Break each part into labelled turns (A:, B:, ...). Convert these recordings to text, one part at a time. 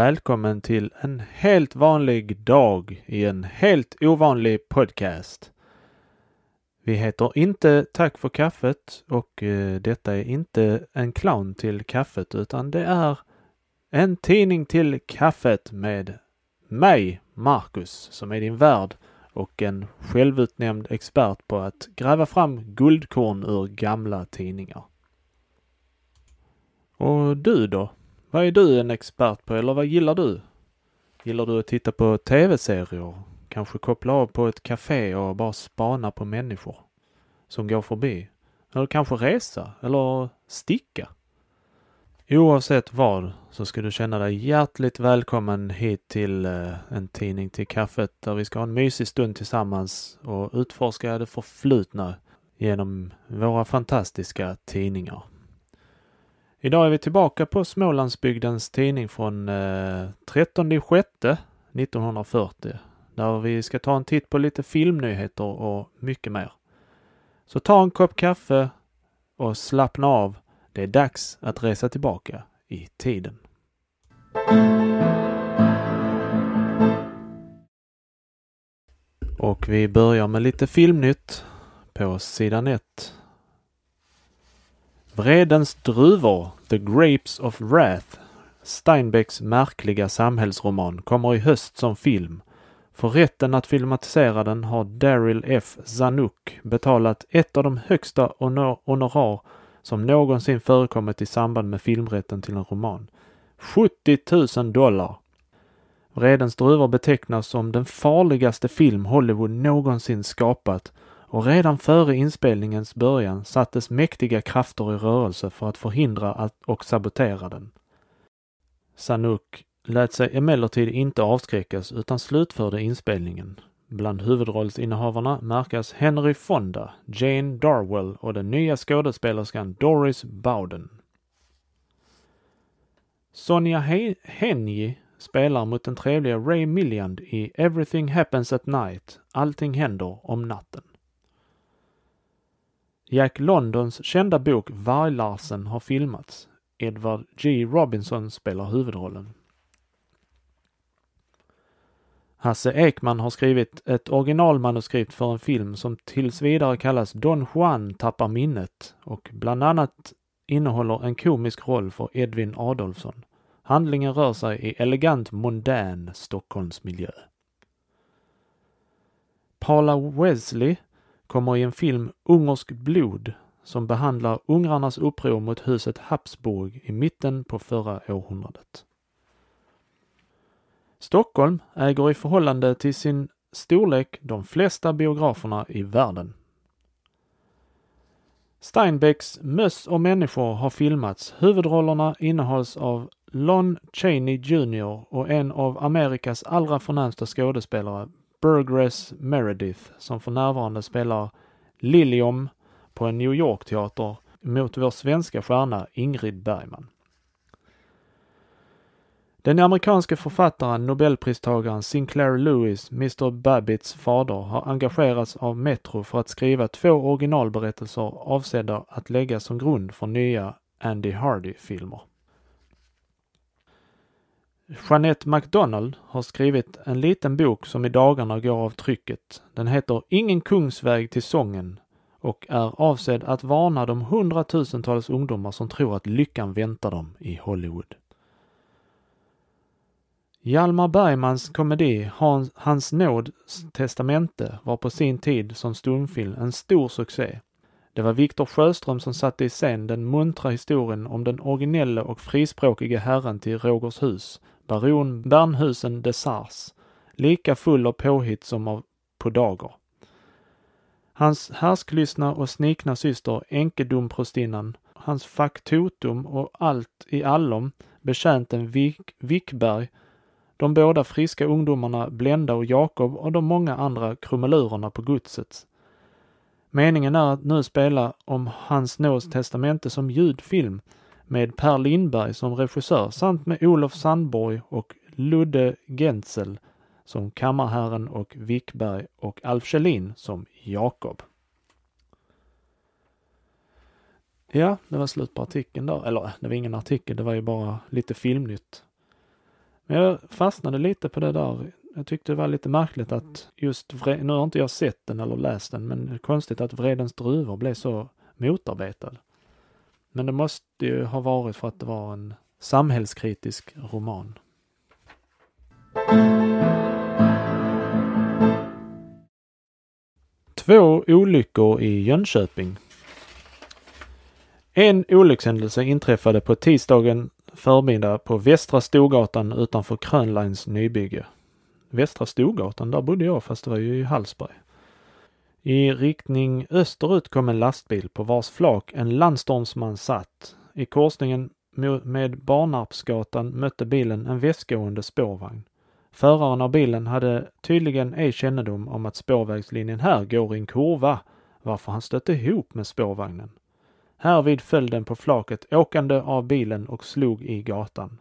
A: Välkommen till en helt vanlig dag i en helt ovanlig podcast. Vi heter inte Tack för kaffet och eh, detta är inte en clown till kaffet utan det är en tidning till kaffet med mig, Marcus, som är din värd och en självutnämnd expert på att gräva fram guldkorn ur gamla tidningar. Och du då? Vad är du en expert på eller vad gillar du? Gillar du att titta på tv-serier? Kanske koppla av på ett café och bara spana på människor som går förbi? Eller kanske resa eller sticka? Oavsett vad så ska du känna dig hjärtligt välkommen hit till eh, en tidning till kaffet där vi ska ha en mysig stund tillsammans och utforska det förflutna genom våra fantastiska tidningar. Idag är vi tillbaka på Smålandsbygdens tidning från eh, 13 6 1940 där vi ska ta en titt på lite filmnyheter och mycket mer. Så ta en kopp kaffe och slappna av. Det är dags att resa tillbaka i tiden. Och vi börjar med lite filmnytt på sidan 1. Vredens druvor, The Grapes of Wrath, Steinbecks märkliga samhällsroman, kommer i höst som film. För rätten att filmatisera den har Daryl F. Zanuck betalat ett av de högsta honor honorar som någonsin förekommit i samband med filmrätten till en roman. 70 000 dollar! Vredens druvor betecknas som den farligaste film Hollywood någonsin skapat och redan före inspelningens början sattes mäktiga krafter i rörelse för att förhindra och sabotera den. Sanuk lät sig emellertid inte avskräckas utan slutförde inspelningen. Bland huvudrollsinnehavarna märkas Henry Fonda, Jane Darwell och den nya skådespelerskan Doris Bowden. Sonja Henji spelar mot den trevliga Ray Milland i Everything Happens at Night, Allting händer om natten. Jack Londons kända bok Varg-Larsen har filmats. Edward G. Robinson spelar huvudrollen. Hasse Ekman har skrivit ett originalmanuskript för en film som tills vidare kallas Don Juan tappar minnet och bland annat innehåller en komisk roll för Edvin Adolfsson. Handlingen rör sig i elegant mondän Stockholmsmiljö. Paula Wesley kommer i en film Ungersk blod som behandlar ungrarnas uppror mot huset Habsburg i mitten på förra århundradet. Stockholm äger i förhållande till sin storlek de flesta biograferna i världen. Steinbecks Möss och människor har filmats. Huvudrollerna innehålls av Lon Chaney Jr och en av Amerikas allra förnämsta skådespelare, Burgress Meredith, som för närvarande spelar Lilium på en New York-teater mot vår svenska stjärna Ingrid Bergman. Den amerikanske författaren, nobelpristagaren Sinclair Lewis, Mr Babbitts fader, har engagerats av Metro för att skriva två originalberättelser avsedda att läggas som grund för nya Andy Hardy-filmer. Jeanette MacDonald har skrivit en liten bok som i dagarna går av trycket. Den heter Ingen kungsväg till sången och är avsedd att varna de hundratusentals ungdomar som tror att lyckan väntar dem i Hollywood. Hjalmar Bergmans komedi Hans, Hans nåds testamente var på sin tid som stumfilm en stor succé. Det var Viktor Sjöström som satte i scen den muntra historien om den originelle och frispråkige herren till Rogershus, baron Bernhusen de Sars, lika full av påhitt som av podager. Hans härsklystna och snikna syster enkedomprostinnan, hans faktotum och allt i allom betjänten Vik, Wickberg de båda friska ungdomarna Blenda och Jakob och de många andra krumelurerna på godset. Meningen är att nu spela om Hans Nås testamente som ljudfilm med Per Lindberg som regissör samt med Olof Sandborg och Ludde Gentzel som kammarherren och Wickberg och Alf Kjellin som Jakob. Ja, det var slut på artikeln där. Eller det var ingen artikel, det var ju bara lite filmnytt. Men jag fastnade lite på det där. Jag tyckte det var lite märkligt att just, nu har inte jag sett den eller läst den, men det är konstigt att Vredens druvor blev så motarbetad. Men det måste ju ha varit för att det var en samhällskritisk roman. Två olyckor i Jönköping. En olyckshändelse inträffade på tisdagen förmiddag på Västra Storgatan utanför Krönlines nybygge. Västra Storgatan, där bodde jag fast det var ju i Hallsberg. I riktning österut kom en lastbil på vars flak en landstormsman satt. I korsningen med Barnarpsgatan mötte bilen en västgående spårvagn. Föraren av bilen hade tydligen ej kännedom om att spårvägslinjen här går i en kurva, varför han stötte ihop med spårvagnen. Härvid föll den på flaket åkande av bilen och slog i gatan.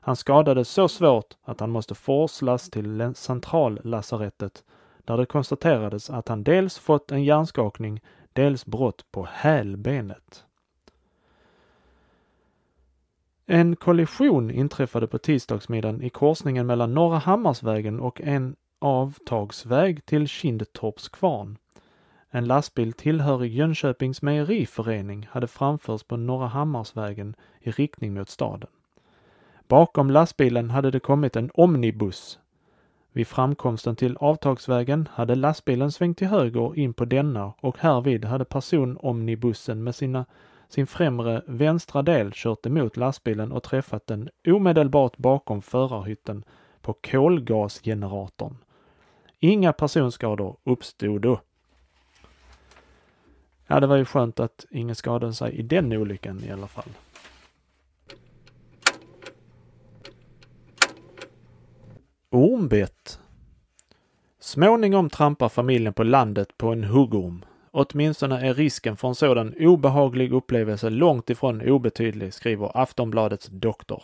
A: Han skadades så svårt att han måste forslas till centrallasarettet där det konstaterades att han dels fått en hjärnskakning, dels brott på hälbenet. En kollision inträffade på tisdagsmiddagen i korsningen mellan Norra Hammarsvägen och en avtagsväg till Kindtorps kvarn. En lastbil tillhörig Jönköpings mejeriförening hade framförts på Norra Hammarsvägen i riktning mot staden. Bakom lastbilen hade det kommit en omnibus. Vid framkomsten till avtagsvägen hade lastbilen svängt till höger in på denna och härvid hade personomnibussen med sina, sin främre vänstra del kört emot lastbilen och träffat den omedelbart bakom förarhytten på kolgasgeneratorn. Inga personskador uppstod då. Ja, det var ju skönt att ingen skadade sig i den olyckan i alla fall. Ormbett. Småningom trampar familjen på landet på en huggorm. Åtminstone är risken för en sådan obehaglig upplevelse långt ifrån obetydlig, skriver Aftonbladets doktor.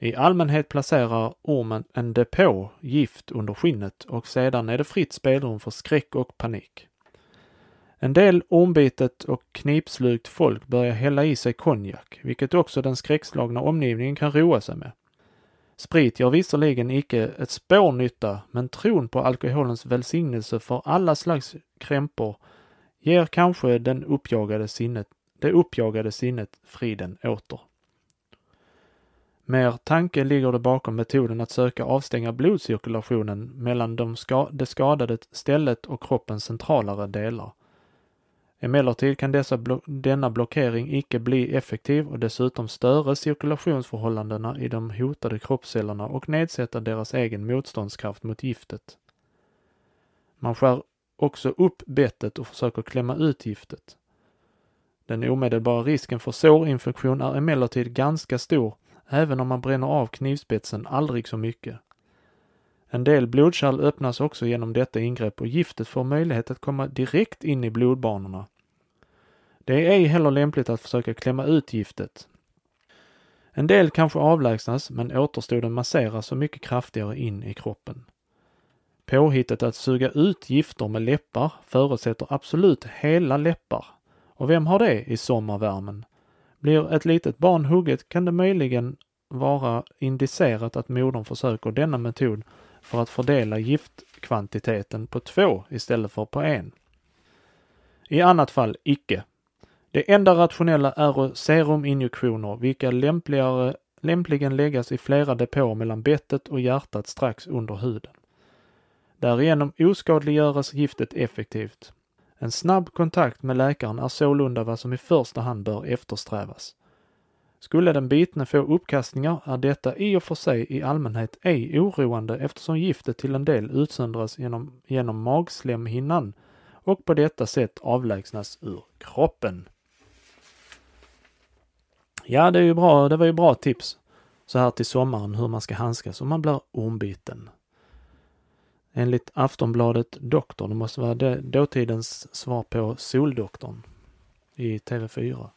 A: I allmänhet placerar ormen en depå gift under skinnet och sedan är det fritt spelrum för skräck och panik. En del ormbitet och knipslukt folk börjar hälla i sig konjak, vilket också den skräckslagna omgivningen kan roa sig med. Sprit gör visserligen icke ett spår nytta, men tron på alkoholens välsignelse för alla slags krämpor ger kanske den uppjagade sinnet, det uppjagade sinnet friden åter. Mer tanke ligger det bakom metoden att söka avstänga blodcirkulationen mellan de ska, det skadade stället och kroppens centralare delar. Emellertid kan dessa blo denna blockering icke bli effektiv och dessutom störa cirkulationsförhållandena i de hotade kroppscellerna och nedsätta deras egen motståndskraft mot giftet. Man skär också upp bettet och försöker klämma ut giftet. Den omedelbara risken för sårinfektion är emellertid ganska stor även om man bränner av knivspetsen aldrig så mycket. En del blodkärl öppnas också genom detta ingrepp och giftet får möjlighet att komma direkt in i blodbanorna. Det är ej heller lämpligt att försöka klämma ut giftet. En del kanske avlägsnas, men återstoden masseras så mycket kraftigare in i kroppen. Påhittet att suga ut gifter med läppar förutsätter absolut hela läppar. Och vem har det i sommarvärmen? Blir ett litet barn hugget kan det möjligen vara indicerat att modern försöker denna metod för att fördela giftkvantiteten på två istället för på en. I annat fall icke. Det enda rationella är seruminjektioner, vilka lämpligare, lämpligen läggas i flera depåer mellan bettet och hjärtat strax under huden. Därigenom oskadliggöras giftet effektivt. En snabb kontakt med läkaren är sålunda vad som i första hand bör eftersträvas. Skulle den bitne få uppkastningar är detta i och för sig i allmänhet ej oroande eftersom giftet till en del utsöndras genom, genom magslemhinnan och på detta sätt avlägsnas ur kroppen. Ja, det är ju bra. Det var ju bra tips så här till sommaren hur man ska handskas om man blir ormbiten. Enligt Aftonbladet Doktor, det måste vara det, dåtidens svar på Soldoktorn i TV4.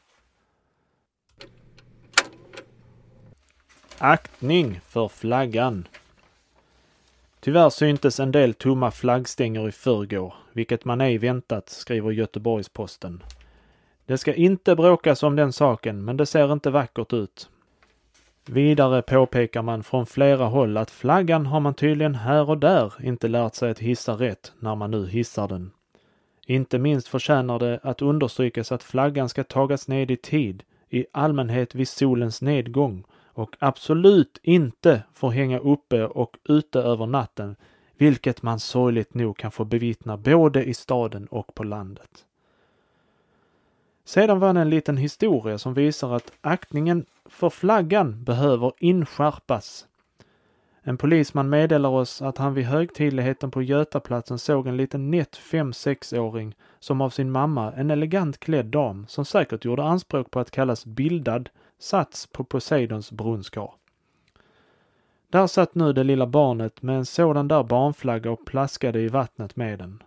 A: Aktning för flaggan. Tyvärr syntes en del tomma flaggstänger i förrgår, vilket man ej väntat, skriver Göteborgs-Posten. Det ska inte bråkas om den saken, men det ser inte vackert ut. Vidare påpekar man från flera håll att flaggan har man tydligen här och där inte lärt sig att hissa rätt när man nu hissar den. Inte minst förtjänar det att understrykas att flaggan ska tagas ned i tid, i allmänhet vid solens nedgång och absolut inte får hänga uppe och ute över natten, vilket man sorgligt nog kan få bevittna både i staden och på landet. Sedan var det en liten historia som visar att aktningen för flaggan behöver inskärpas. En polisman meddelar oss att han vid högtidligheten på Götaplatsen såg en liten nätt 5-6-åring som av sin mamma, en elegant klädd dam som säkert gjorde anspråk på att kallas bildad, sats på Poseidons brunskar. Där satt nu det lilla barnet med en sådan där barnflagga och plaskade i vattnet med den.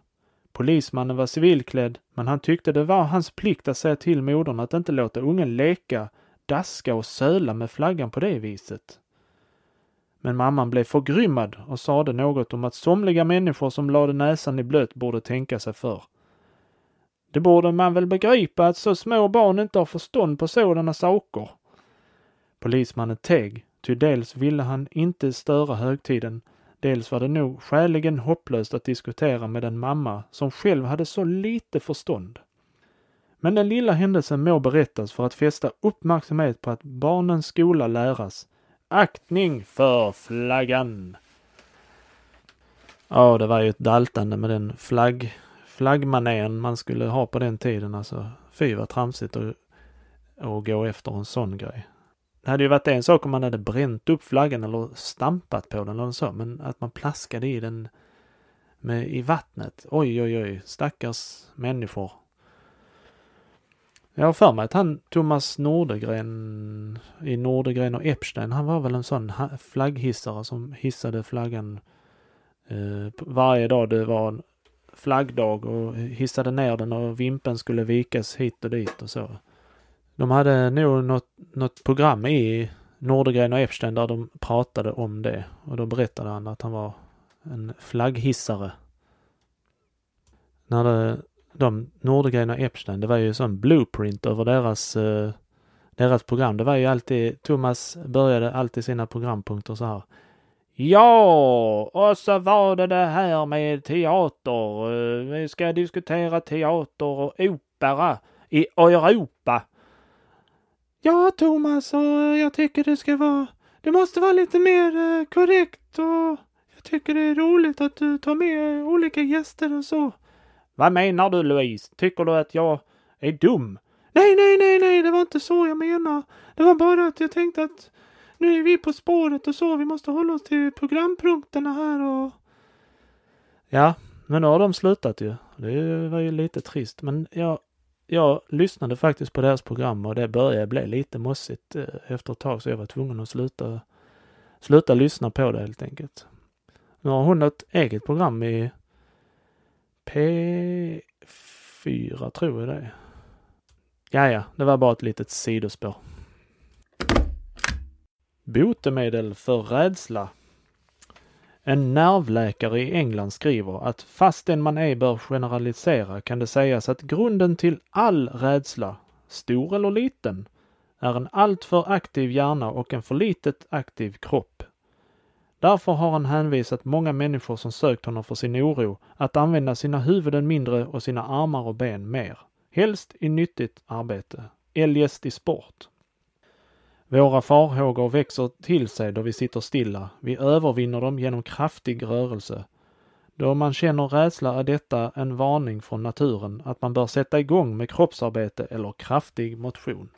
A: Polismannen var civilklädd, men han tyckte det var hans plikt att säga till modern att inte låta ungen leka, daska och söla med flaggan på det viset. Men mamman blev förgrymmad och sade något om att somliga människor som lade näsan i blöt borde tänka sig för. Det borde man väl begripa att så små barn inte har förstånd på sådana saker. Polismannen teg, ty dels ville han inte störa högtiden, dels var det nog skäligen hopplöst att diskutera med en mamma som själv hade så lite förstånd. Men den lilla händelsen må berättas för att fästa uppmärksamhet på att barnens skola läras aktning för flaggan. Ja, det var ju ett daltande med den flagg, flaggmanén man skulle ha på den tiden. Alltså, fy vad tramsigt att, att gå efter en sån grej. Det hade ju varit en sak om man hade bränt upp flaggan eller stampat på den eller så, men att man plaskade i den med, i vattnet. Oj, oj, oj, stackars människor. Jag har för mig att han, Thomas Nordegren, i Nordegren och Epstein, han var väl en sån flagghissare som hissade flaggan eh, varje dag det var flaggdag och hissade ner den och vimpen skulle vikas hit och dit och så. De hade nog något, något program i Nordegren och Epstein där de pratade om det och då berättade han att han var en flagghissare. När det, de, Nordegren och Epstein, det var ju sån blueprint över deras, eh, deras program. Det var ju alltid, Thomas började alltid sina programpunkter så här. Ja, och så var det det här med teater. Eh, vi ska diskutera teater och opera i Europa. Ja, Thomas, och jag tycker det ska vara, det måste vara lite mer eh, korrekt och jag tycker det är roligt att du tar med olika gäster och så. Vad menar du Louise? Tycker du att jag är dum? Nej, nej, nej, nej, det var inte så jag menar. Det var bara att jag tänkte att nu är vi på spåret och så, vi måste hålla oss till programpunkterna här och... Ja, men nu har de slutat ju. Det var ju lite trist, men jag, jag lyssnade faktiskt på deras program och det började bli lite mossigt eh, efter ett tag så jag var tvungen att sluta, sluta lyssna på det helt enkelt. Nu har hon ett eget program i P4 tror jag det är. Ja, ja, det var bara ett litet sidospår. Botemedel för rädsla. En nervläkare i England skriver att fastän man ej bör generalisera kan det sägas att grunden till all rädsla, stor eller liten, är en alltför aktiv hjärna och en för litet aktiv kropp. Därför har han hänvisat många människor som sökt honom för sin oro att använda sina huvuden mindre och sina armar och ben mer. Helst i nyttigt arbete, eljest i sport. Våra farhågor växer till sig då vi sitter stilla. Vi övervinner dem genom kraftig rörelse. Då man känner rädsla är detta en varning från naturen att man bör sätta igång med kroppsarbete eller kraftig motion.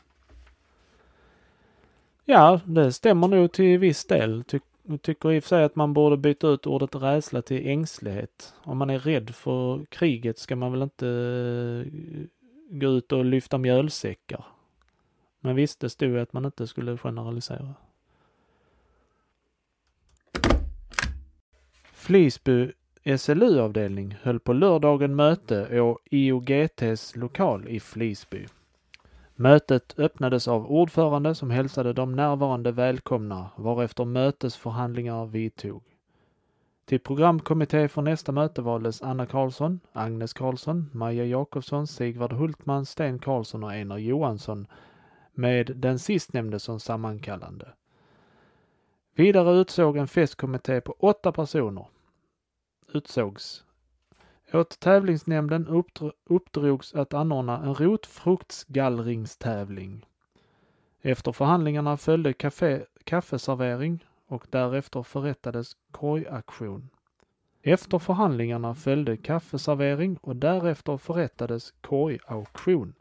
A: Ja, det stämmer nog till viss del, ty jag tycker i och för sig att man borde byta ut ordet rädsla till ängslighet. Om man är rädd för kriget ska man väl inte eh, gå ut och lyfta mjölsäckar. Men visst, det stod ju att man inte skulle generalisera. Flisby SLU-avdelning höll på lördagen möte å IOGTs lokal i Flisby. Mötet öppnades av ordförande som hälsade de närvarande välkomna, varefter mötesförhandlingar vidtog. Till programkommitté för nästa möte valdes Anna Karlsson, Agnes Karlsson, Maja Jakobsson, Sigvard Hultman, Sten Karlsson och Einar Johansson med den sistnämnde som sammankallande. Vidare utsåg en festkommitté på åtta personer. Utsågs. Åt tävlingsnämnden uppdrogs att anordna en rotfruktsgallringstävling. Efter förhandlingarna följde kafé, kaffeservering och därefter förrättades korgaktion. Efter förhandlingarna följde kaffeservering och därefter förrättades korgauktion.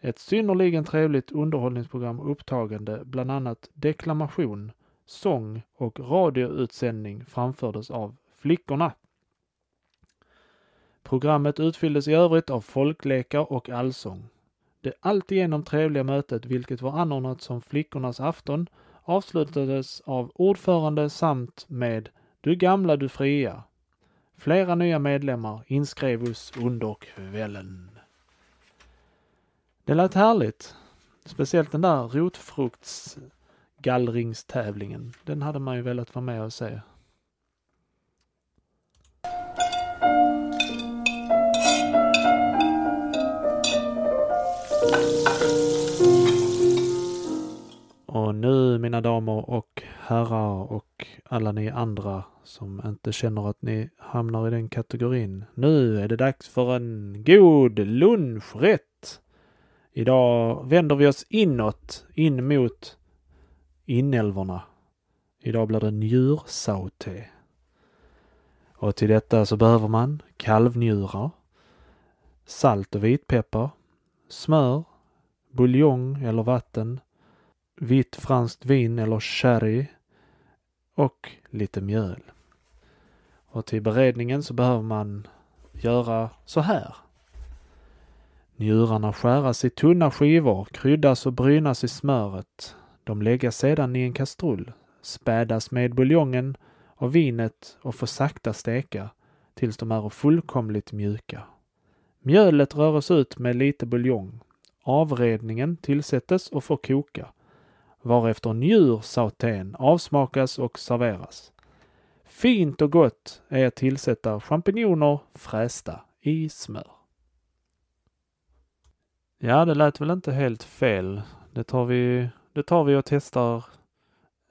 A: Ett synnerligen trevligt underhållningsprogram upptagande bland annat deklamation, sång och radioutsändning framfördes av flickorna. Programmet utfylldes i övrigt av folklekar och allsång. Det alltigenom trevliga mötet, vilket var anordnat som flickornas afton, avslutades av ordförande samt med Du gamla, du fria. Flera nya medlemmar inskrevs under kvällen. Det lät härligt. Speciellt den där rotfruktsgallringstävlingen. Den hade man ju velat vara med och se. Och nu mina damer och herrar och alla ni andra som inte känner att ni hamnar i den kategorin. Nu är det dags för en god lunchrätt. Idag vänder vi oss inåt, in mot inälvorna. Idag blir det njursauté. Och till detta så behöver man kalvnjurar, salt och vitpeppar, smör, buljong eller vatten, vitt franskt vin eller sherry och lite mjöl. Och till beredningen så behöver man göra så här. Njurarna skäras i tunna skivor, kryddas och brynas i smöret. De läggas sedan i en kastrull, spädas med buljongen och vinet och får sakta steka tills de är fullkomligt mjuka. Mjölet röres ut med lite buljong. Avredningen tillsättes och får koka varefter njursautén avsmakas och serveras. Fint och gott är att tillsätta champinjoner frästa i smör. Ja, det lät väl inte helt fel. Det tar vi, det tar vi och testar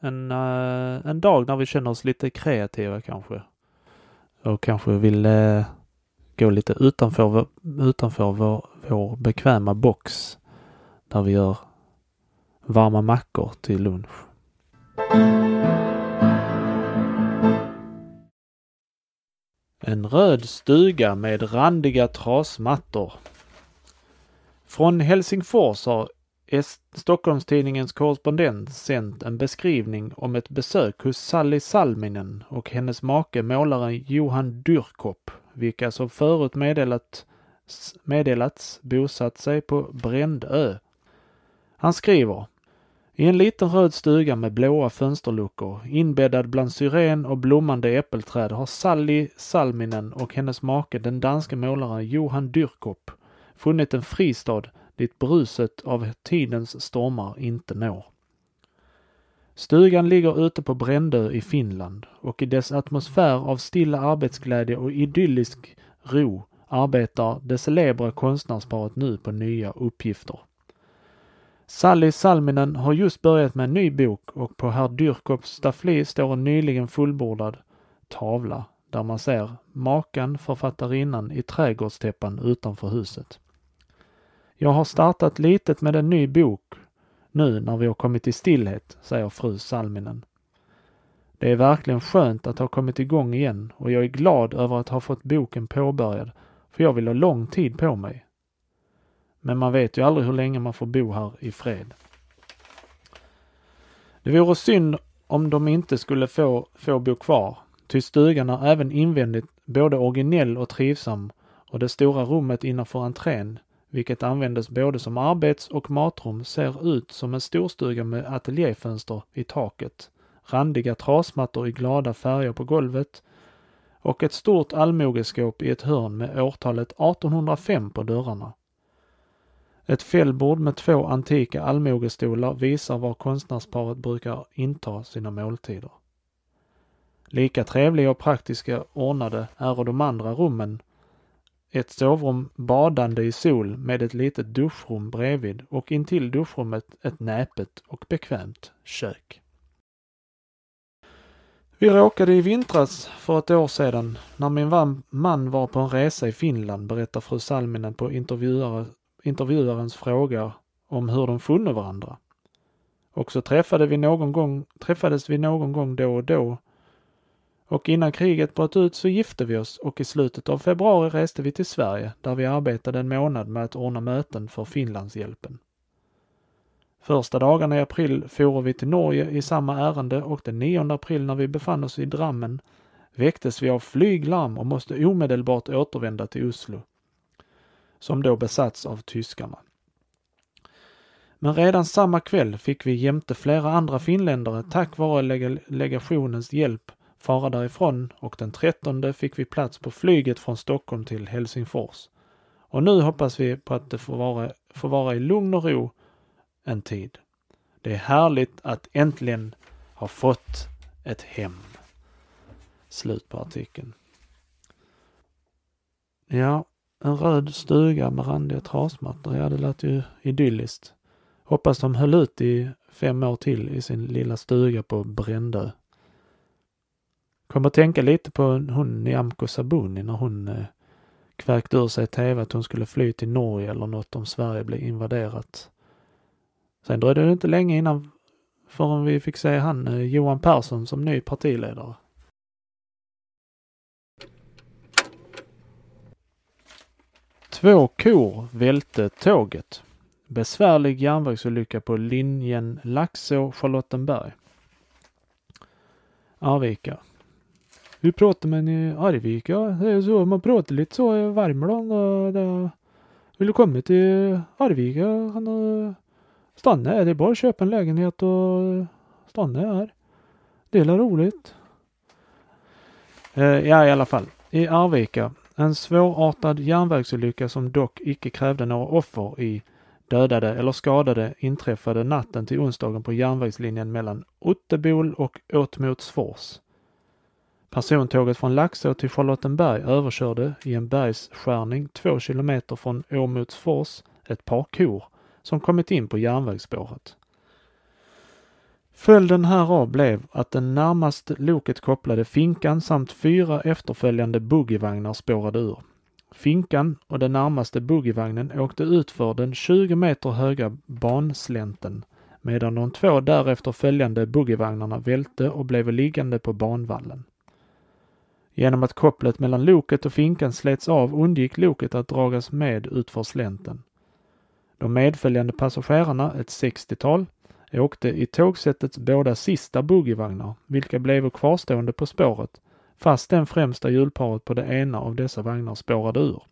A: en, uh, en dag när vi känner oss lite kreativa kanske. Och kanske vill uh, gå lite utanför, utanför vår, vår bekväma box där vi gör varma mackor till lunch. En röd stuga med randiga trasmattor. Från Helsingfors har Stockholmstidningens korrespondent sänt en beskrivning om ett besök hos Sally Salminen och hennes make målaren Johan Dyrkop, vilka som förut meddelat, meddelats bosatt sig på Brändö. Han skriver i en liten röd stuga med blåa fönsterluckor, inbäddad bland syren och blommande äppelträd, har Sally Salminen och hennes make, den danske målaren Johan Dyrkop, funnit en fristad dit bruset av tidens stormar inte når. Stugan ligger ute på Brändö i Finland och i dess atmosfär av stilla arbetsglädje och idyllisk ro arbetar det celebra konstnärsparet nu på nya uppgifter. Sally Salminen har just börjat med en ny bok och på herr Dyrkops staffli står en nyligen fullbordad tavla där man ser makan författarinnan i trädgårdstäppan utanför huset. Jag har startat litet med en ny bok nu när vi har kommit i stillhet, säger fru Salminen. Det är verkligen skönt att ha kommit igång igen och jag är glad över att ha fått boken påbörjad, för jag vill ha lång tid på mig. Men man vet ju aldrig hur länge man får bo här i fred. Det vore synd om de inte skulle få, få bo kvar, ty stugan är även invändigt både originell och trivsam och det stora rummet innanför entrén, vilket användes både som arbets och matrum, ser ut som en storstuga med ateljéfönster i taket, randiga trasmattor i glada färger på golvet och ett stort allmogeskåp i ett hörn med årtalet 1805 på dörrarna. Ett fällbord med två antika allmogestolar visar var konstnärsparet brukar inta sina måltider. Lika trevliga och praktiska ordnade är de andra rummen. Ett sovrum badande i sol med ett litet duschrum bredvid och intill duschrummet ett näpet och bekvämt kök. Vi råkade i vintras för ett år sedan när min man var på en resa i Finland, berättar fru Salminen på intervjuare, intervjuarens fråga om hur de funnit varandra. Och så träffade vi någon gång, träffades vi någon gång då och då. Och innan kriget bröt ut så gifte vi oss och i slutet av februari reste vi till Sverige där vi arbetade en månad med att ordna möten för Finlandshjälpen. Första dagarna i april for vi till Norge i samma ärende och den 9 april när vi befann oss i Drammen väcktes vi av flyglarm och måste omedelbart återvända till Oslo, som då besatts av tyskarna. Men redan samma kväll fick vi jämte flera andra finländare tack vare leg legationens hjälp fara därifrån och den 13 fick vi plats på flyget från Stockholm till Helsingfors. Och nu hoppas vi på att det får vara, får vara i lugn och ro en tid. Det är härligt att äntligen ha fått ett hem. Slut på artikeln. Ja, en röd stuga med randiga trasmattor, ja det lät ju idylliskt. Hoppas de höll ut i fem år till i sin lilla stuga på Brändö. Kommer att tänka lite på hon Nyamko Sabuni när hon eh, kväkte ur sig i tv att hon skulle fly till Norge eller något om Sverige blev invaderat. Sen dröjde det inte länge innan förrän vi fick se han eh, Johan Persson som ny partiledare. Två kor välte tåget. Besvärlig järnvägsolycka på linjen Laxå-Charlottenberg. Arvika. Vi pratar med en i Arvika. Det är så man pratar lite så i Värmland. Det vill du komma till Arvika kan du stanna här. Det är bara att köpa en lägenhet och stanna här. Det är roligt. Eh, ja, i alla fall. I Arvika. En svårartad järnvägsolycka som dock icke krävde några offer i dödade eller skadade inträffade natten till onsdagen på järnvägslinjen mellan Ottebol och Åtmotsfors. Persontåget från Laxå till Charlottenberg överkörde i en bergsskärning två kilometer från Åmotsfors ett par kor som kommit in på järnvägsspåret. Följden härav blev att den närmast loket kopplade finkan samt fyra efterföljande boogievagnar spårade ur. Finkan och den närmaste boogievagnen åkte utför den 20 meter höga banslänten medan de två därefter följande boogievagnarna välte och blev liggande på banvallen. Genom att kopplet mellan loket och finkan slets av undgick loket att dragas med utför slänten. De medföljande passagerarna, ett 60-tal, åkte i tågsättets båda sista boogievagnar, vilka blev kvarstående på spåret, fast den främsta hjulparet på det ena av dessa vagnar spårade ur.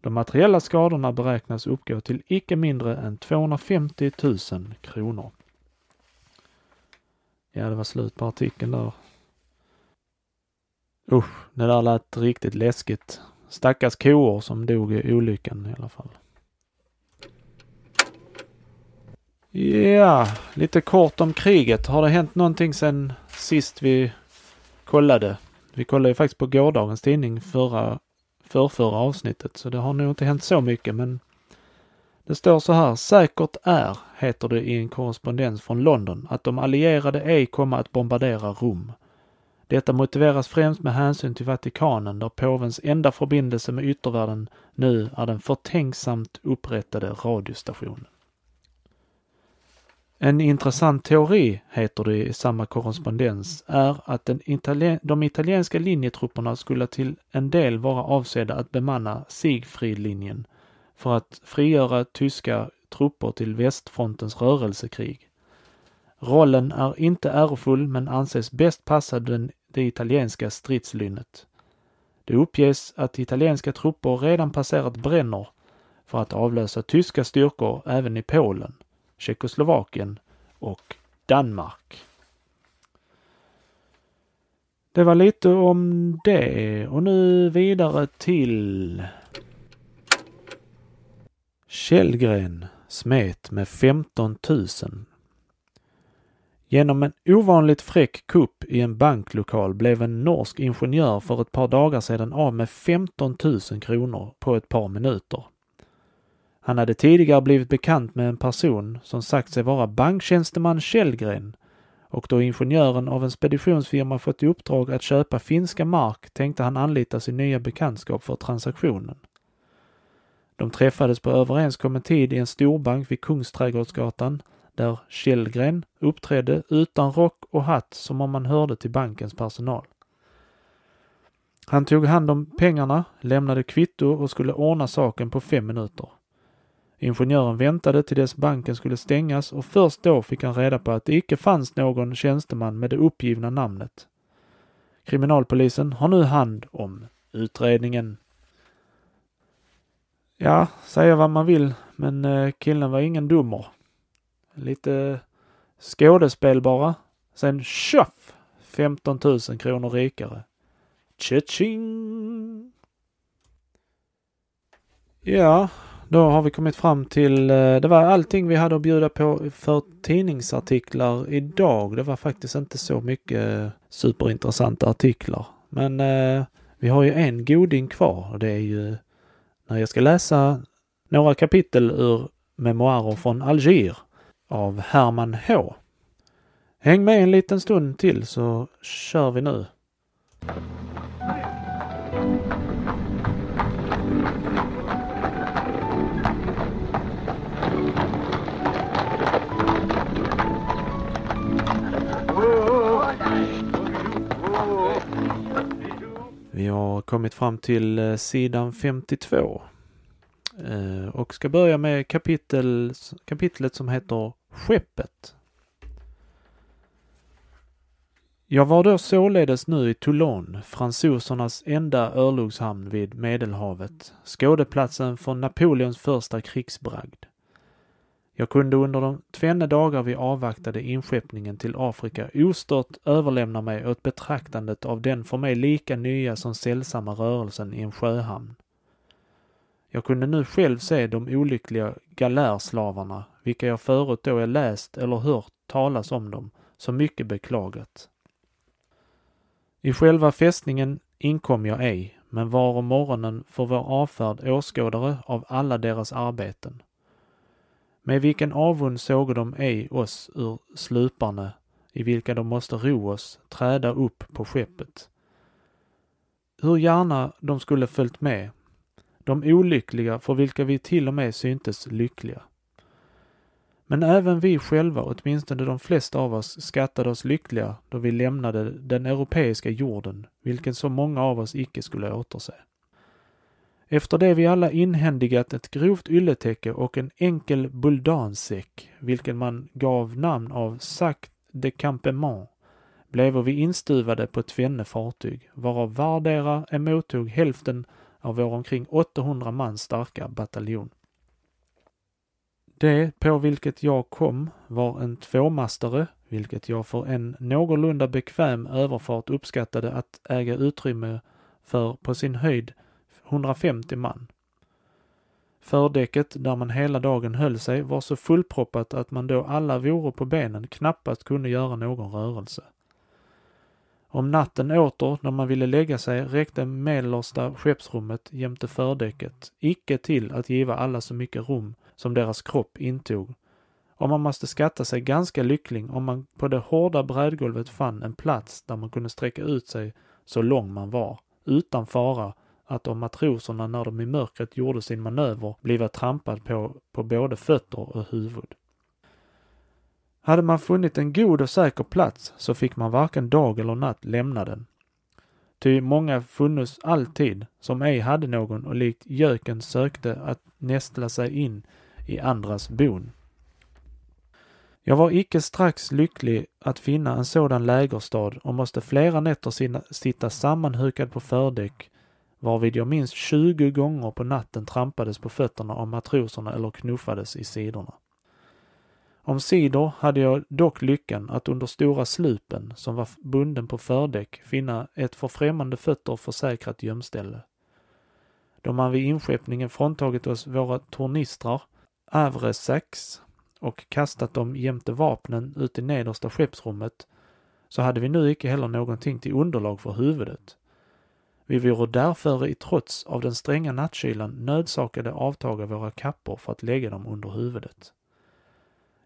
A: De materiella skadorna beräknas uppgå till icke mindre än 250 000 kronor. Ja, det var slut på artikeln där. Usch, det där lät riktigt läskigt. Stackars koor som dog i olyckan i alla fall. Ja, lite kort om kriget. Har det hänt någonting sen sist vi kollade? Vi kollade ju faktiskt på gårdagens tidning förra, förrförra avsnittet, så det har nog inte hänt så mycket, men det står så här, säkert är, heter det i en korrespondens från London, att de allierade ej kommer att bombardera Rom. Detta motiveras främst med hänsyn till Vatikanen där påvens enda förbindelse med yttervärlden nu är den förtänksamt upprättade radiostationen. En intressant teori, heter det i samma korrespondens, är att den italien de italienska linjetrupperna skulle till en del vara avsedda att bemanna Siegfriedlinjen för att frigöra tyska trupper till västfrontens rörelsekrig. Rollen är inte ärofull men anses bäst passa den, det italienska stridslynnet. Det uppges att italienska trupper redan passerat Brenner för att avlösa tyska styrkor även i Polen. Tjeckoslovakien och Danmark. Det var lite om det och nu vidare till Källgren smet med 15 000. Genom en ovanligt fräck kupp i en banklokal blev en norsk ingenjör för ett par dagar sedan av med 15 000 kronor på ett par minuter. Han hade tidigare blivit bekant med en person som sagt sig vara banktjänsteman Källgren och då ingenjören av en speditionsfirma fått i uppdrag att köpa finska mark tänkte han anlita sin nya bekantskap för transaktionen. De träffades på överenskommen tid i en storbank vid Kungsträdgårdsgatan där Källgren uppträdde utan rock och hatt som om man hörde till bankens personal. Han tog hand om pengarna, lämnade kvitto och skulle ordna saken på fem minuter. Ingenjören väntade till dess banken skulle stängas och först då fick han reda på att det icke fanns någon tjänsteman med det uppgivna namnet. Kriminalpolisen har nu hand om utredningen. Ja, säga vad man vill, men eh, killen var ingen dummer. Lite skådespel bara. Sen tjoff! 15 000 kronor rikare. Tjing! Ja, då har vi kommit fram till, eh, det var allting vi hade att bjuda på för tidningsartiklar idag. Det var faktiskt inte så mycket superintressanta artiklar. Men eh, vi har ju en goding kvar och det är ju när jag ska läsa några kapitel ur memoarer från Alger av Herman H. Häng med en liten stund till så kör vi nu. Vi har kommit fram till eh, sidan 52 eh, och ska börja med kapitel, kapitlet som heter Skeppet. Jag var då således nu i Toulon, fransosernas enda örlogshamn vid Medelhavet, skådeplatsen för Napoleons första krigsbragd. Jag kunde under de tvenne dagar vi avvaktade inskeppningen till Afrika ostört överlämna mig åt betraktandet av den för mig lika nya som sällsamma rörelsen i en sjöhamn. Jag kunde nu själv se de olyckliga galärslavarna, vilka jag förut då jag läst eller hört talas om dem, så mycket beklagat. I själva fästningen inkom jag ej, men var om morgonen för vår avfärd åskådare av alla deras arbeten. Med vilken avund såg de ej oss ur sluparna i vilka de måste ro oss, träda upp på skeppet. Hur gärna de skulle följt med, de olyckliga för vilka vi till och med syntes lyckliga. Men även vi själva, åtminstone de flesta av oss, skattade oss lyckliga då vi lämnade den europeiska jorden, vilken så många av oss icke skulle återse. Efter det vi alla inhändigat ett grovt ylletäcke och en enkel buldansäck, vilken man gav namn av sac de campement, blev vi instuvade på tvenne fartyg, varav vardera emottog hälften av vår omkring 800 man starka bataljon. Det på vilket jag kom var en tvåmastare, vilket jag för en någorlunda bekväm överfart uppskattade att äga utrymme för på sin höjd 150 man. Fördäcket, där man hela dagen höll sig, var så fullproppat att man då alla vore på benen knappast kunde göra någon rörelse. Om natten åter, när man ville lägga sig, räckte mellersta skeppsrummet jämte fördäcket icke till att giva alla så mycket rum som deras kropp intog. Och man måste skatta sig ganska lycklig om man på det hårda brädgolvet fann en plats där man kunde sträcka ut sig så lång man var, utan fara att om matroserna när de i mörkret gjorde sin manöver bliva trampad på, på både fötter och huvud. Hade man funnit en god och säker plats så fick man varken dag eller natt lämna den. Ty många funnits alltid, som ej hade någon och likt göken sökte att nästla sig in i andras bon. Jag var icke strax lycklig att finna en sådan lägerstad och måste flera nätter sitta sammanhukad på fördäck varvid jag minst 20 gånger på natten trampades på fötterna av matroserna eller knuffades i sidorna. Omsider hade jag dock lyckan att under stora slupen, som var bunden på fördäck, finna ett för främmande fötter försäkrat gömställe. Då man vid inskeppningen fråntagit oss våra tornistrar, avresax och kastat dem jämte vapnen ut i nedersta skeppsrummet, så hade vi nu icke heller någonting till underlag för huvudet. Vi vore därför i trots av den stränga nattkylan nödsakade avtaga våra kappor för att lägga dem under huvudet.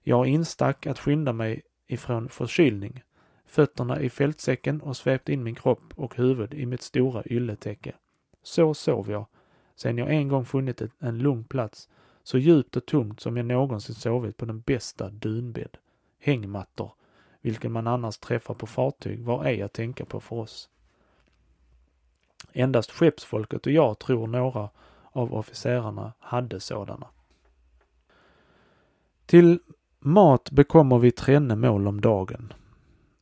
A: Jag instack att skynda mig ifrån förkylning, fötterna i fältsäcken och svepte in min kropp och huvud i mitt stora ylletäcke. Så sov jag, sen jag en gång funnit en lugn plats, så djupt och tungt som jag någonsin sovit på den bästa dunbädd. Hängmattor, vilken man annars träffar på fartyg, var ej att tänka på för oss. Endast skeppsfolket och jag tror några av officerarna hade sådana. Till mat bekommer vi trenne mål om dagen.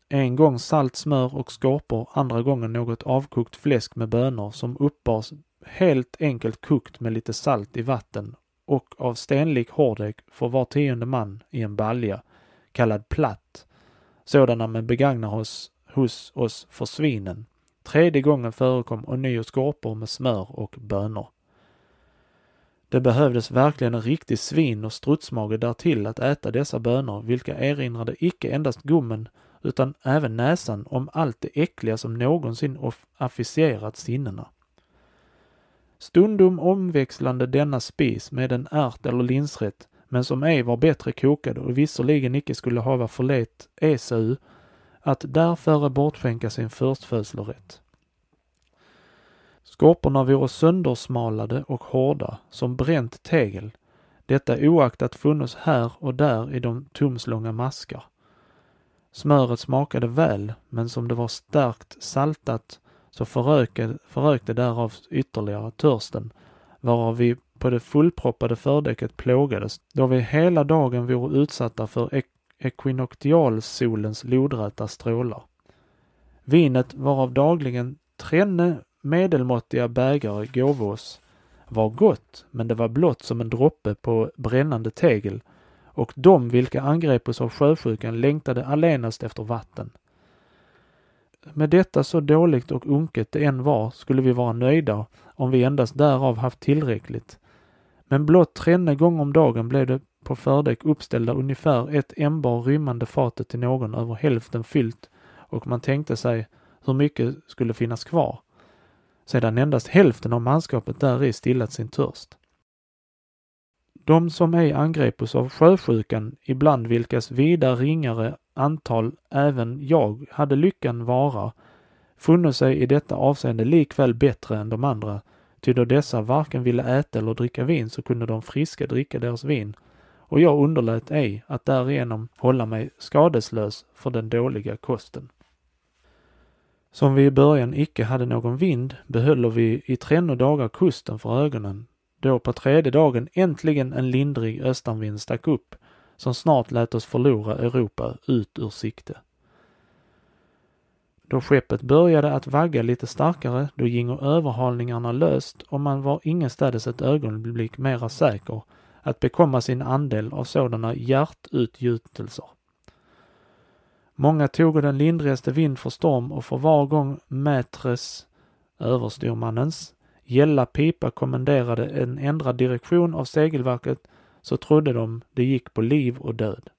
A: En gång salt smör och skorpor, andra gången något avkokt fläsk med bönor som uppbars helt enkelt kokt med lite salt i vatten och av stenlik hårdek för var tionde man i en balja, kallad platt. Sådana man begagnar hos, hos oss för svinen. Tredje gången förekom ånyo skorpor med smör och bönor. Det behövdes verkligen en riktig svin och strutsmage därtill att äta dessa bönor, vilka erinrade icke endast gommen utan även näsan om allt det äckliga som någonsin affischerat sinnena. Stundom omväxlande denna spis med en ärt eller linsrätt, men som ej var bättre kokad och visserligen icke skulle hava förlet Esau att därföre bortskänka sin förstfödslorätt. Skorporna vore söndersmalade och hårda som bränt tegel, detta oaktat funnits här och där i de tumslånga maskar. Smöret smakade väl, men som det var starkt saltat så förökade, förökte därav ytterligare törsten, varav vi på det fullproppade fördäcket plågades, då vi hela dagen vore utsatta för ek ekvinoktialsolens lodräta strålar. Vinet varav dagligen trenne medelmåttiga bägare gåvos var gott, men det var blott som en droppe på brännande tegel och de vilka angrepos av sjösjukan längtade allenast efter vatten. Med detta så dåligt och unket det än var skulle vi vara nöjda om vi endast därav haft tillräckligt. Men blott trenne gång om dagen blev det på fördäck uppställda ungefär ett ämbar rymmande fatet till någon över hälften fyllt och man tänkte sig hur mycket skulle finnas kvar sedan endast hälften av manskapet däri stillat sin törst. De som ej angrepos av sjösjukan, ibland vilkas vida ringare antal även jag hade lyckan vara, funno sig i detta avseende likväl bättre än de andra, ty då dessa varken ville äta eller dricka vin så kunde de friska dricka deras vin, och jag underlät ej att därigenom hålla mig skadeslös för den dåliga kosten. Som vi i början icke hade någon vind behöll vi i tränno dagar kusten för ögonen, då på tredje dagen äntligen en lindrig östanvind stack upp, som snart lät oss förlora Europa ut ur sikte. Då skeppet började att vagga lite starkare, då gingo överhalningarna löst och man var ingenstädes ett ögonblick mera säker att bekomma sin andel av sådana hjärtutgjutelser. Många tog den lindrigaste vind för storm och för var gång mätres, överstormannens, gälla pipa kommenderade en ändrad direktion av segelverket så trodde de det gick på liv och död.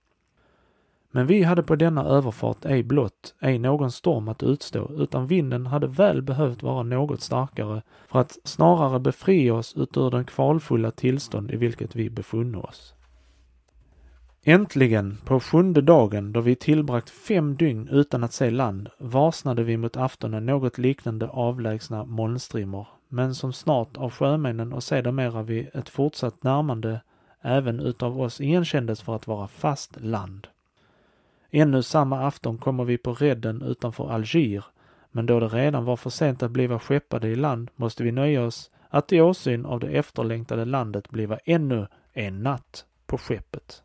A: Men vi hade på denna överfart ej blott, ej någon storm att utstå, utan vinden hade väl behövt vara något starkare för att snarare befria oss utur den kvalfulla tillstånd i vilket vi befunno oss. Äntligen, på sjunde dagen då vi tillbragt fem dygn utan att se land, varsnade vi mot aftonen något liknande avlägsna molnstrimmor, men som snart av sjömännen och sedermera vid ett fortsatt närmande även utav oss igenkändes för att vara fast land. Ännu samma afton kommer vi på redden utanför Alger, men då det redan var för sent att bliva skeppade i land måste vi nöja oss att i åsyn av det efterlängtade landet bliva ännu en natt på skeppet.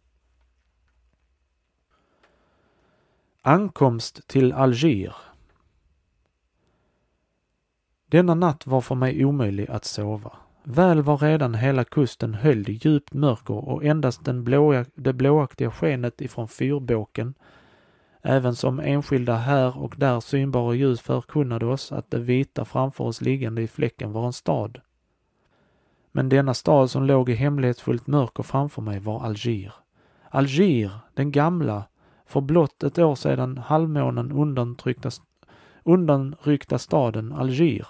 A: Ankomst till Alger Denna natt var för mig omöjlig att sova. Väl var redan hela kusten höljd i djupt mörker och endast den blåa, det blåaktiga skenet ifrån fyrbåken, även som enskilda här och där synbara ljus förkunnade oss att det vita framför oss liggande i fläcken var en stad. Men denna stad som låg i hemlighetsfullt mörker framför mig var Alger. Alger, den gamla, för blott ett år sedan halvmånen undanryckta staden Alger,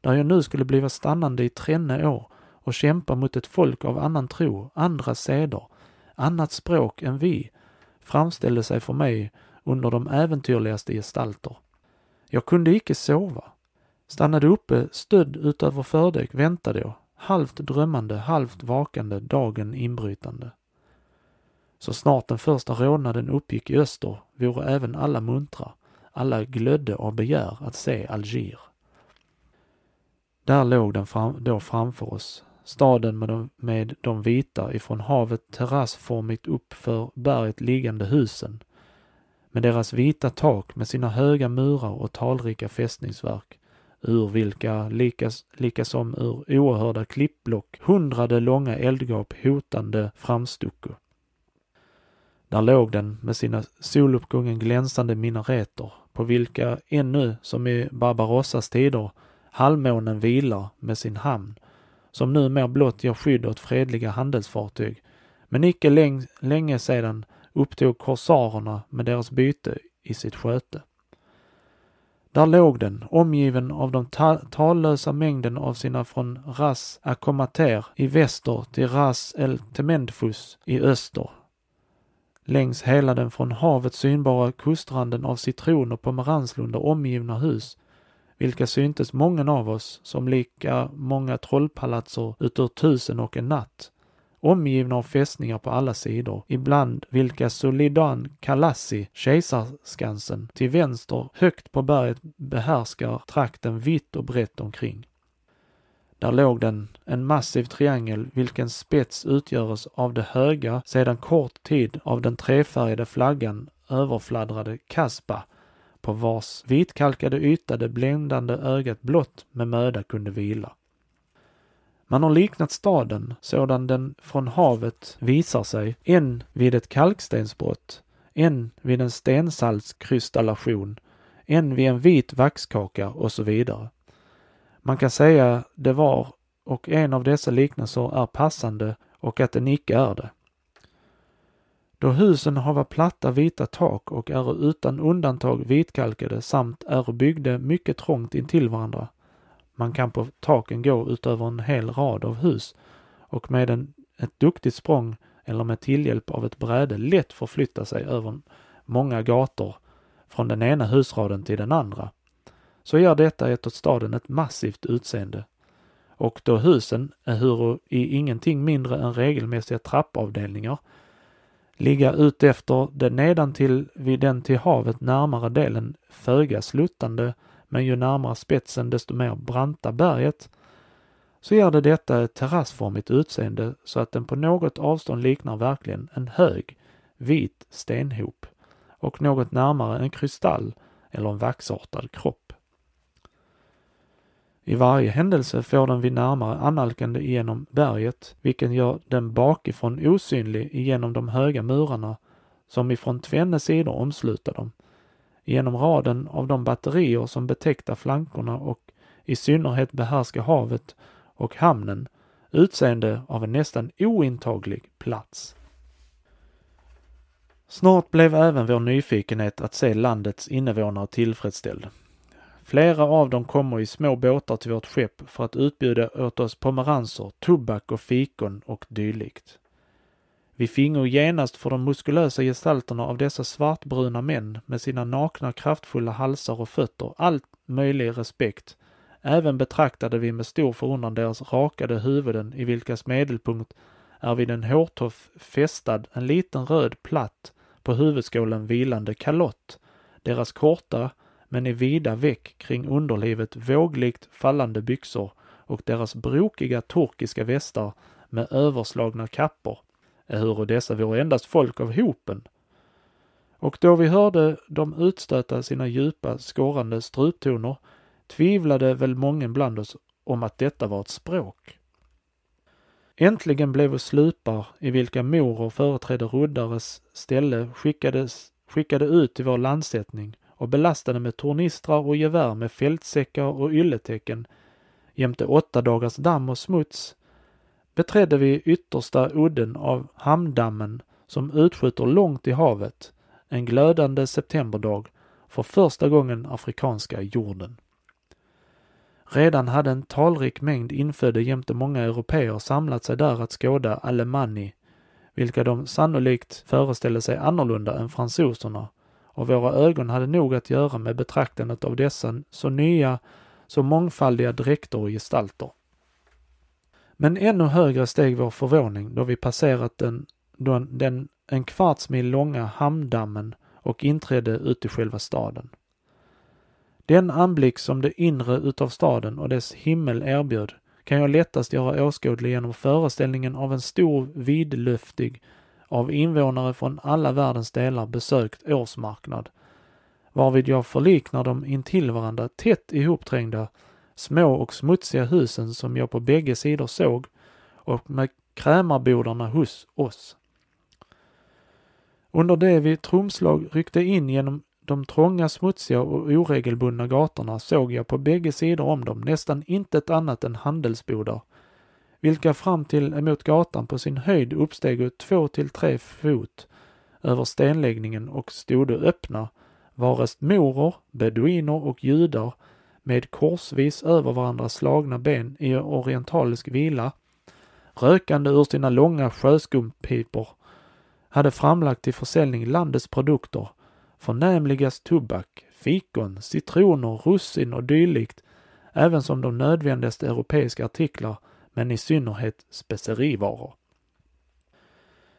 A: där jag nu skulle bliva stannande i trenne år och kämpa mot ett folk av annan tro, andra seder, annat språk än vi, framställde sig för mig under de äventyrligaste gestalter. Jag kunde icke sova. Stannade uppe, stödd utöver fördäck, väntade jag, halvt drömmande, halvt vakande, dagen inbrytande. Så snart den första rodnaden uppgick i öster vore även alla muntra, alla glödde av begär att se Alger. Där låg den fram, då framför oss, staden med de, med de vita ifrån havet terrassformigt uppför berget liggande husen, med deras vita tak med sina höga murar och talrika fästningsverk, ur vilka likas, likasom ur oerhörda klippblock hundrade långa eldgap hotande framstucko. Där låg den med sina soluppgången glänsande minareter, på vilka ännu, som i Barbarossas tider, halvmånen vilar med sin hamn, som numera blott ger skydd åt fredliga handelsfartyg, men icke läng länge sedan upptog korsarerna med deras byte i sitt sköte. Där låg den, omgiven av de ta tallösa mängden av sina från Ras Akomater i väster till Ras El Temendfus i öster. Längs hela den från havet synbara kustranden av citron och pomeranslundar omgivna hus, vilka syntes många av oss som lika många trollpalatser utur tusen och en natt, omgivna av fästningar på alla sidor, ibland vilka Solidan Kalassi, kejsarskansen, till vänster högt på berget behärskar trakten vitt och brett omkring. Där låg den, en massiv triangel vilken spets utgöres av det höga, sedan kort tid av den trefärgade flaggan överfladdrade Kaspa, på vars vitkalkade yta det bländande ögat blott med möda kunde vila. Man har liknat staden sådan den från havet visar sig, en vid ett kalkstensbrott, en vid en stensaltskrystallation, en vid en vit vaxkaka och så vidare. Man kan säga det var och en av dessa liknelser är passande och att den icke är det. Då husen hava platta vita tak och är utan undantag vitkalkade samt är byggde mycket trångt intill varandra man kan på taken gå utöver en hel rad av hus och med en, ett duktigt språng eller med tillhjälp av ett bräde lätt förflytta sig över många gator från den ena husraden till den andra, så ger detta ett åt staden ett massivt utseende. Och då husen, ehuru i ingenting mindre än regelmässiga trappavdelningar, ligga utefter det nedantill vid den till havet närmare delen föga sluttande men ju närmare spetsen desto mer branta berget, så ger det detta ett terrassformigt utseende så att den på något avstånd liknar verkligen en hög, vit stenhop och något närmare en kristall eller en vaxartad kropp. I varje händelse får den vid närmare analkande igenom berget, vilken gör den bakifrån osynlig igenom de höga murarna som ifrån tvenne sidor omsluter dem, genom raden av de batterier som betäckta flankerna och i synnerhet behärskar havet och hamnen, utseende av en nästan ointaglig plats. Snart blev även vår nyfikenhet att se landets invånare tillfredsställd. Flera av dem kommer i små båtar till vårt skepp för att utbjuda åt oss pomeranser, tobak och fikon och dylikt. Vi fingo genast för de muskulösa gestalterna av dessa svartbruna män med sina nakna kraftfulla halsar och fötter allt möjlig respekt. Även betraktade vi med stor förundran deras rakade huvuden i vilkas medelpunkt är vid en hårtoff fästad en liten röd platt på huvudskålen vilande kalott, deras korta men i vida veck kring underlivet vågligt fallande byxor och deras brokiga turkiska västar med överslagna kappor ehuru dessa vore endast folk av hopen. Och då vi hörde dem utstöta sina djupa, skorrande struptoner tvivlade väl många bland oss om att detta var ett språk. Äntligen blev vi slupar i vilka moror företrädde Ruddares ställe skickades, skickade ut till vår landsättning och belastade med tornistrar och gevär med fältsäckar och ylletecken jämte åtta dagars damm och smuts beträdde vi yttersta udden av hamndammen som utskjuter långt i havet en glödande septemberdag för första gången afrikanska jorden. Redan hade en talrik mängd infödda jämte många europeer samlat sig där att skåda Alemanni, vilka de sannolikt föreställde sig annorlunda än fransoserna, och våra ögon hade nog att göra med betraktandet av dessa så nya, så mångfaldiga dräkter och gestalter. Men ännu högre steg vår förvåning då vi passerat den, den, den en kvarts mil långa hamndammen och inträdde ut i själva staden. Den anblick som det inre utav staden och dess himmel erbjöd kan jag lättast göra åskådlig genom föreställningen av en stor vidlöftig av invånare från alla världens delar besökt årsmarknad, varvid jag förliknar de intill varandra tätt ihopträngda små och smutsiga husen som jag på bägge sidor såg och med krämarbodarna hos oss. Under det vi trumslag ryckte in genom de trånga, smutsiga och oregelbundna gatorna såg jag på bägge sidor om dem nästan intet annat än handelsbodar, vilka fram till emot gatan på sin höjd uppsteg två till tre fot över stenläggningen och stod öppna, varest morer, beduiner och judar med korsvis över varandra slagna ben i orientalisk vila, rökande ur sina långa sjöskumpipor, hade framlagt till försäljning landets produkter, förnämligast tobak, fikon, citroner, russin och dylikt, även som de nödvändigaste europeiska artiklar, men i synnerhet specerivaror.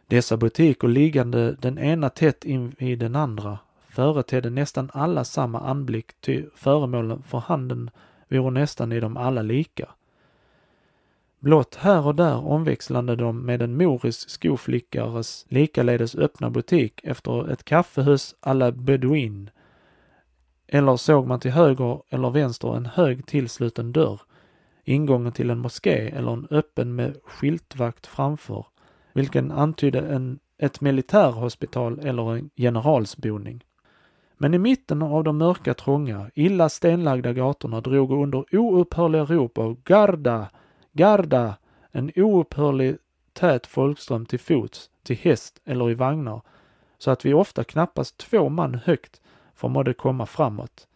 A: Dessa butiker liggande den ena tätt invid den andra företedde nästan alla samma anblick, ty föremålen för handeln vore nästan i dem alla lika. Blott här och där omväxlande de med en morisk skoflickares likaledes öppna butik efter ett kaffehus à la Bedouin. Eller såg man till höger eller vänster en hög tillsluten dörr, ingången till en moské eller en öppen med skyltvakt framför, vilken antydde en, ett militärhospital eller en generalsboning. Men i mitten av de mörka, trånga, illa stenlagda gatorna drog under oupphörliga rop av Garda, Garda, en oupphörlig tät folkström till fots, till häst eller i vagnar, så att vi ofta knappast två man högt förmådde komma framåt.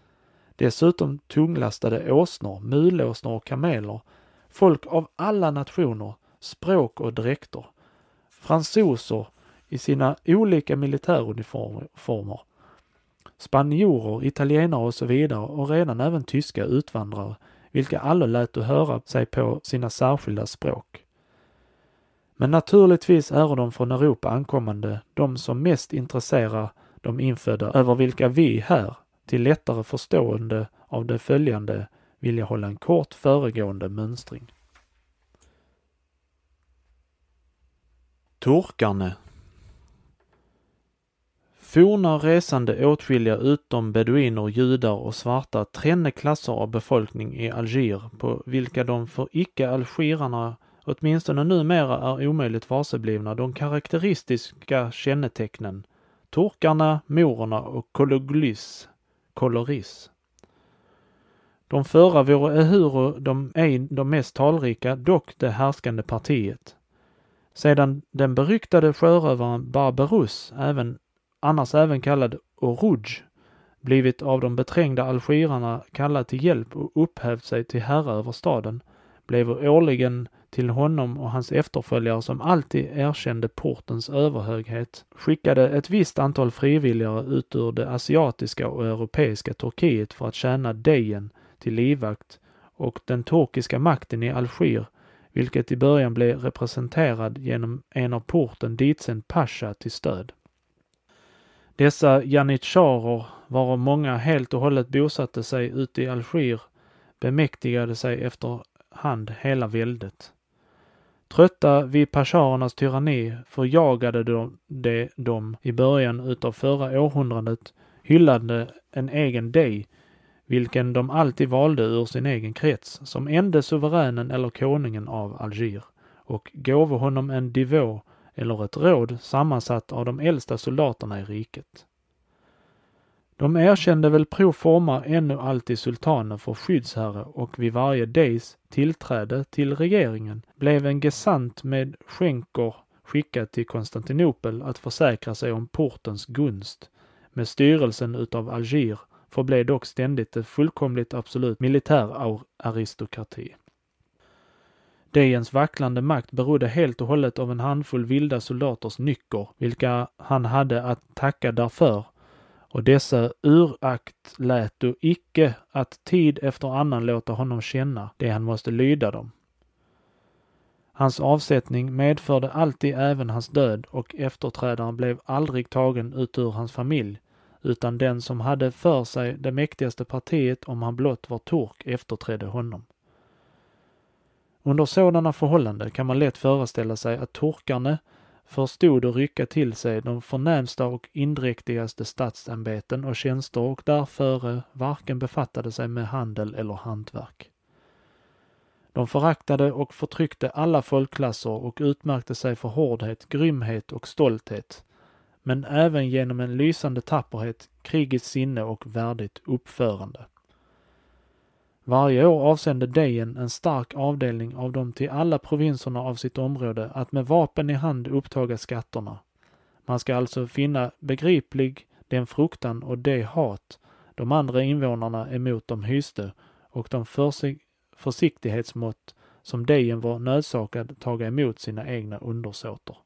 A: Dessutom tunglastade åsnor, mulåsnor och kameler, folk av alla nationer, språk och dräkter. Fransoser i sina olika militäruniformer, spanjorer, italienare och så vidare och redan även tyska utvandrare vilka alla lät att höra sig på sina särskilda språk. Men naturligtvis är de från Europa ankommande de som mest intresserar de infödda över vilka vi här, till lättare förstående av det följande, vill jag hålla en kort föregående mönstring. Turkarne. Forna resande åtskilliga utom beduiner, judar och svarta tränne klasser av befolkning i Alger på vilka de för icke-algerarna åtminstone numera är omöjligt varseblivna de karaktäristiska kännetecknen. Turkarna, morerna och kologlis, koloris. De förra vore ehuru de ej de mest talrika, dock det härskande partiet. Sedan den beryktade sjörövaren Barbarus även annars även kallad Oruj, blivit av de beträngda algirarna kallad till hjälp och upphävt sig till herre över staden, blev årligen till honom och hans efterföljare som alltid erkände portens överhöghet, skickade ett visst antal frivilliga ut ur det asiatiska och europeiska Turkiet för att tjäna Dejen till livvakt och den turkiska makten i Alger, vilket i början blev representerad genom en av porten ditsänd pasha till stöd. Dessa janitscharer, varav många helt och hållet bosatte sig ute i Alger, bemäktigade sig efter hand hela väldet. Trötta vid pasharernas tyranni förjagade de, de dem i början utav förra århundradet hyllande en egen dej, vilken de alltid valde ur sin egen krets, som ende suveränen eller konungen av Alger, och gåve honom en divå eller ett råd sammansatt av de äldsta soldaterna i riket. De erkände väl pro forma ännu alltid sultanen för skyddsherre och vid varje Dejs tillträde till regeringen blev en gesant med skänker skickad till Konstantinopel att försäkra sig om portens gunst. Med styrelsen utav Alger förblev dock ständigt ett fullkomligt absolut militär aristokrati. Dejens vacklande makt berodde helt och hållet av en handfull vilda soldaters nycker, vilka han hade att tacka därför, och dessa urakt lät du icke att tid efter annan låta honom känna det han måste lyda dem. Hans avsättning medförde alltid även hans död och efterträdaren blev aldrig tagen ut ur hans familj, utan den som hade för sig det mäktigaste partiet om han blott var turk efterträdde honom. Under sådana förhållanden kan man lätt föreställa sig att turkarna förstod att rycka till sig de förnämsta och indräktigaste statsämbeten och tjänster och därför varken befattade sig med handel eller hantverk. De föraktade och förtryckte alla folkklasser och utmärkte sig för hårdhet, grymhet och stolthet, men även genom en lysande tapperhet, krigets sinne och värdigt uppförande. Varje år avsände Dejen en stark avdelning av dem till alla provinserna av sitt område att med vapen i hand upptaga skatterna. Man ska alltså finna begriplig den fruktan och det hat de andra invånarna emot dem hyste och de försiktighetsmått som Dejen var nödsakad taga emot sina egna undersåter.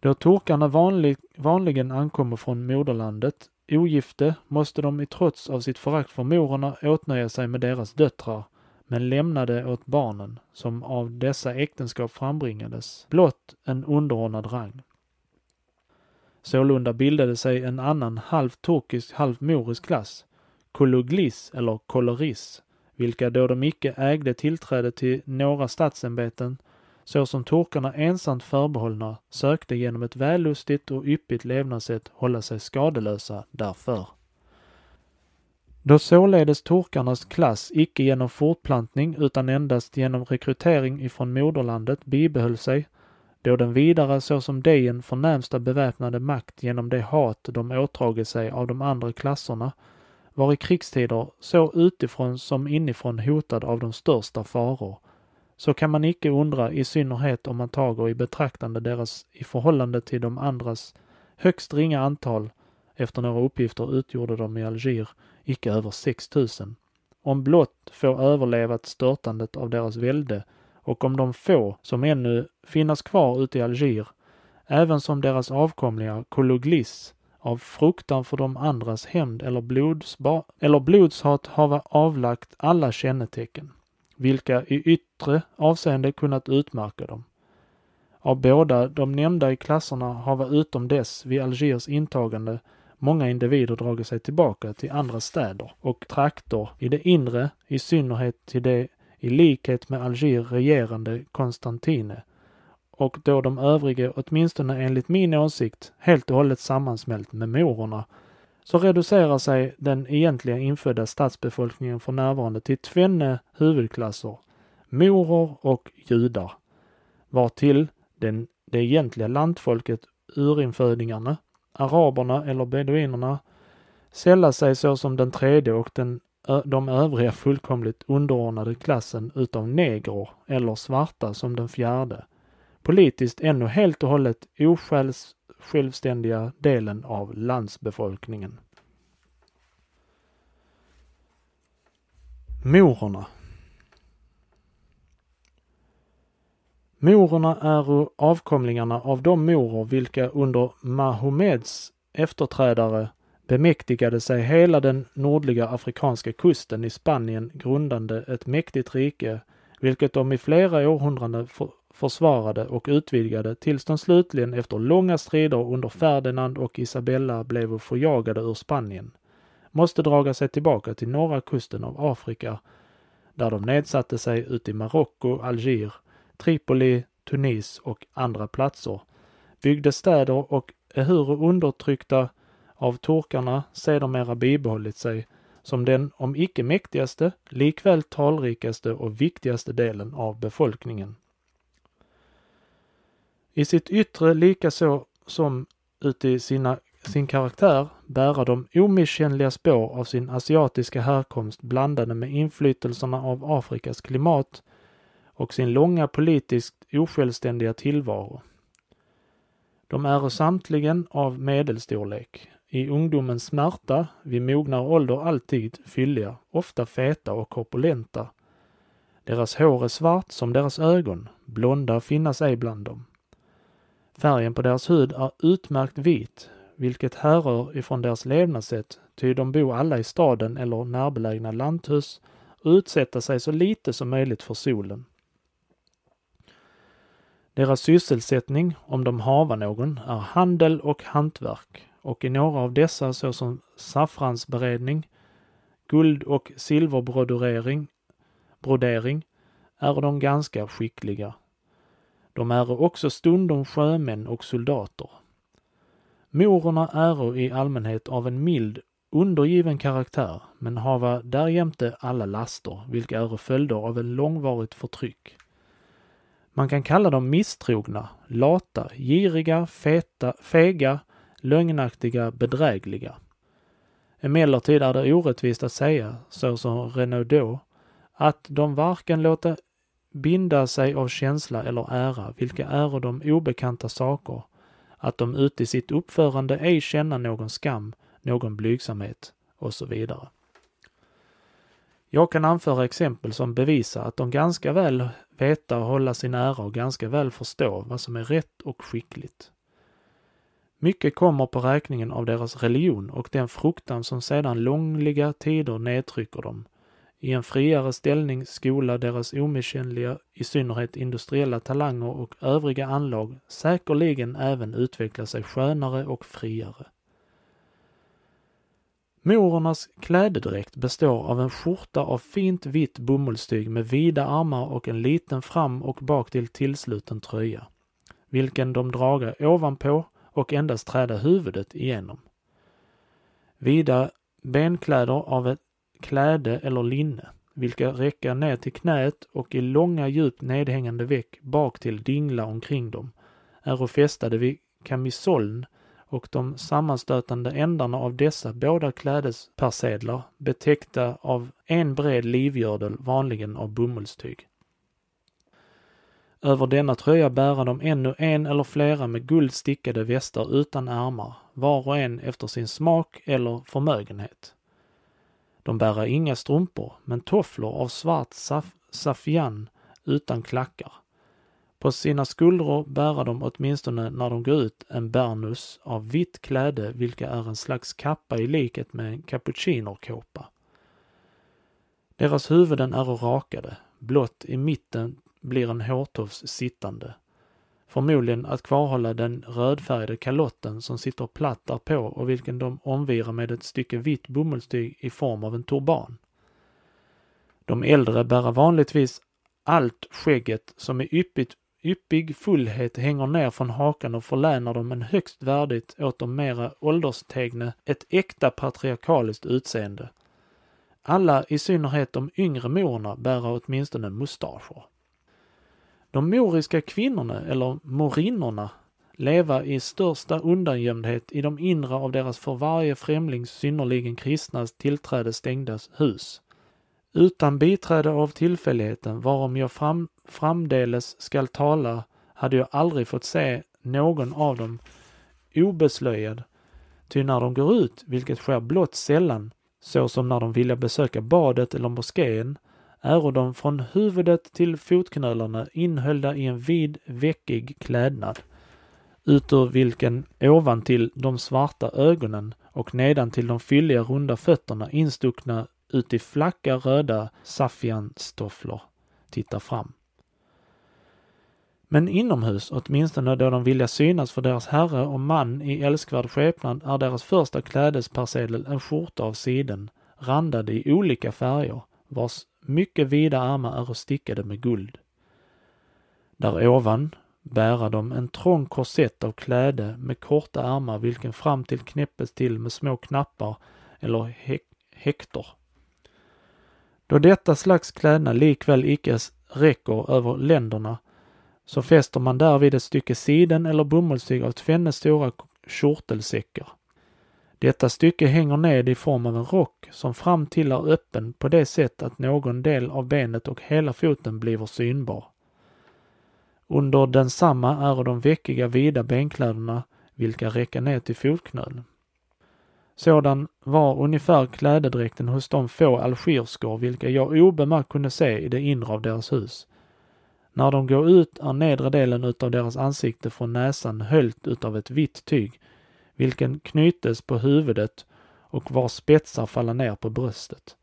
A: Då turkarna vanlig, vanligen ankommer från moderlandet ogifte måste de i trots av sitt förakt för morerna åtnöja sig med deras döttrar, men lämnade åt barnen, som av dessa äktenskap frambringades, blott en underordnad rang. Sålunda bildade sig en annan halvt turkisk, halvt morisk klass, kologlis eller koloris, vilka då de icke ägde tillträde till några statsämbeten så som turkarna ensamt förbehållna sökte genom ett vällustigt och yppigt levnadssätt hålla sig skadelösa därför. Då således turkarnas klass icke genom fortplantning utan endast genom rekrytering ifrån moderlandet bibehöll sig, då den vidare såsom dejen förnämsta beväpnade makt genom det hat de ådragit sig av de andra klasserna, var i krigstider så utifrån som inifrån hotad av de största faror, så kan man icke undra i synnerhet om man tager i betraktande deras i förhållande till de andras högst ringa antal, efter några uppgifter utgjorde de i Alger icke över 6 000, om blott få överlevat störtandet av deras välde och om de få som ännu finnas kvar ute i Alger, även som deras avkomlingar Kologlis, av fruktan för de andras hämnd eller, blodsba eller blodshat hava avlagt alla kännetecken vilka i yttre avseende kunnat utmärka dem. Av båda de nämnda i klasserna har utom dess vid Algiers intagande många individer dragit sig tillbaka till andra städer och trakter i det inre, i synnerhet till det i likhet med Alger regerande Konstantine och då de övriga, åtminstone enligt min åsikt, helt och hållet sammansmält med morerna så reducerar sig den egentliga infödda stadsbefolkningen för närvarande till tvenne huvudklasser, morer och judar, vartill den, det egentliga lantfolket, urinfödingarna, araberna eller beduinerna, sällar sig såsom den tredje och den, de övriga fullkomligt underordnade klassen utav negrer eller svarta som den fjärde, politiskt ännu helt och hållet osjäls självständiga delen av landsbefolkningen. Morerna Morerna är avkomlingarna av de morer vilka under Mahomeds efterträdare bemäktigade sig hela den nordliga afrikanska kusten i Spanien grundande ett mäktigt rike, vilket de i flera århundraden försvarade och utvidgade tills de slutligen efter långa strider under Ferdinand och Isabella blev förjagade ur Spanien, måste draga sig tillbaka till norra kusten av Afrika, där de nedsatte sig ute i Marocko, Alger, Tripoli, Tunis och andra platser, byggde städer och ehuru undertryckta av turkarna sedermera bibehållit sig som den, om icke mäktigaste, likväl talrikaste och viktigaste delen av befolkningen. I sitt yttre likaså som uti sina, sin karaktär bära de omisskännliga spår av sin asiatiska härkomst blandade med inflytelserna av Afrikas klimat och sin långa politiskt osjälvständiga tillvaro. De är samtligen av medelstorlek, i ungdomens smärta, vid mognare ålder alltid fylliga, ofta feta och korpulenta. Deras hår är svart som deras ögon, blonda finnas ej bland dem. Färgen på deras hud är utmärkt vit, vilket härrör ifrån deras levnadssätt, ty de bor alla i staden eller närbelägna lanthus och utsätta sig så lite som möjligt för solen. Deras sysselsättning, om de hava någon, är handel och hantverk och i några av dessa såsom saffransberedning, guld och silverbrodering brodering är de ganska skickliga. De är också stundom sjömän och soldater. Morerna är i allmänhet av en mild, undergiven karaktär, men hava därjämte alla laster, vilka är följder av en långvarigt förtryck. Man kan kalla dem misstrogna, lata, giriga, feta, fega, lögnaktiga, bedrägliga. Emellertid är det orättvist att säga, så som Renaudot, att de varken låta binda sig av känsla eller ära, vilka äro de obekanta saker, att de ute i sitt uppförande ej känna någon skam, någon blygsamhet och så vidare. Jag kan anföra exempel som bevisar att de ganska väl veta och hålla sin ära och ganska väl förstå vad som är rätt och skickligt. Mycket kommer på räkningen av deras religion och den fruktan som sedan långliga tider nedtrycker dem, i en friare ställning skola deras omisskännliga, i synnerhet industriella talanger och övriga anlag säkerligen även utveckla sig skönare och friare. Morernas klädedräkt består av en skjorta av fint vitt bomullstyg med vida armar och en liten fram och bak till tillsluten tröja, vilken de draga ovanpå och endast träda huvudet igenom. Vida benkläder av ett kläde eller linne, vilka räcka ner till knät och i långa djupt nedhängande veck bak till dingla omkring dem, är fästade vid kamisoln och de sammanstötande ändarna av dessa båda klädespersedlar betäckta av en bred livgördel, vanligen av bomullstyg. Över denna tröja bära de ännu en eller flera med guld stickade västar utan ärmar, var och en efter sin smak eller förmögenhet. De bära inga strumpor, men tofflor av svart saf safian utan klackar. På sina skuldror bära de åtminstone när de går ut en bernus av vitt kläde, vilka är en slags kappa i likhet med en cappuccinerkåpa. Deras huvuden är rakade, blott i mitten blir en hårtofs sittande. Förmodligen att kvarhålla den rödfärgade kalotten som sitter platt därpå och vilken de omvirar med ett stycke vitt bomullstyg i form av en turban. De äldre bära vanligtvis allt skägget som i yppigt, yppig fullhet hänger ner från hakan och förlänar dem en högst värdigt åt de mera ålderstegne ett äkta patriarkaliskt utseende. Alla, i synnerhet de yngre morerna, bära åtminstone mustascher. De moriska kvinnorna, eller morinnorna, leva i största undangömdhet i de inre av deras för varje främling synnerligen kristnas tillträde stängda hus. Utan biträde av tillfälligheten, varom jag fram, framdeles skall tala, hade jag aldrig fått se någon av dem obeslöjad, ty när de går ut, vilket sker blott sällan, såsom när de vilja besöka badet eller moskén, äro de från huvudet till fotknölarna inhöljda i en vid, veckig klädnad, utur vilken ovan till de svarta ögonen och nedan till de fylliga runda fötterna instuckna ut i flacka röda saffianstofflor tittar fram. Men inomhus, åtminstone då de vilja synas för deras herre och man i älskvärd skepnad, är deras första klädespersedel en skjorta av siden, randad i olika färger, vars mycket vida armar är stickade med guld. Där ovan bära de en trång korsett av kläde med korta ärmar vilken fram till knäppes till med små knappar eller häktor. Då detta slags klädnad likväl icke räcker över länderna så fäster man därvid ett stycke siden eller bomullstyg av tvenne stora kjortelsäckar. Detta stycke hänger ned i form av en rock som fram till är öppen på det sätt att någon del av benet och hela foten blir synbar. Under densamma är de veckiga vida benkläderna vilka räcker ner till fotknölen. Sådan var ungefär klädedräkten hos de få algirskor vilka jag obemärkt kunde se i det inre av deras hus. När de går ut är nedre delen utav deras ansikte från näsan höljt utav ett vitt tyg, vilken knytes på huvudet och vars spetsar faller ner på bröstet.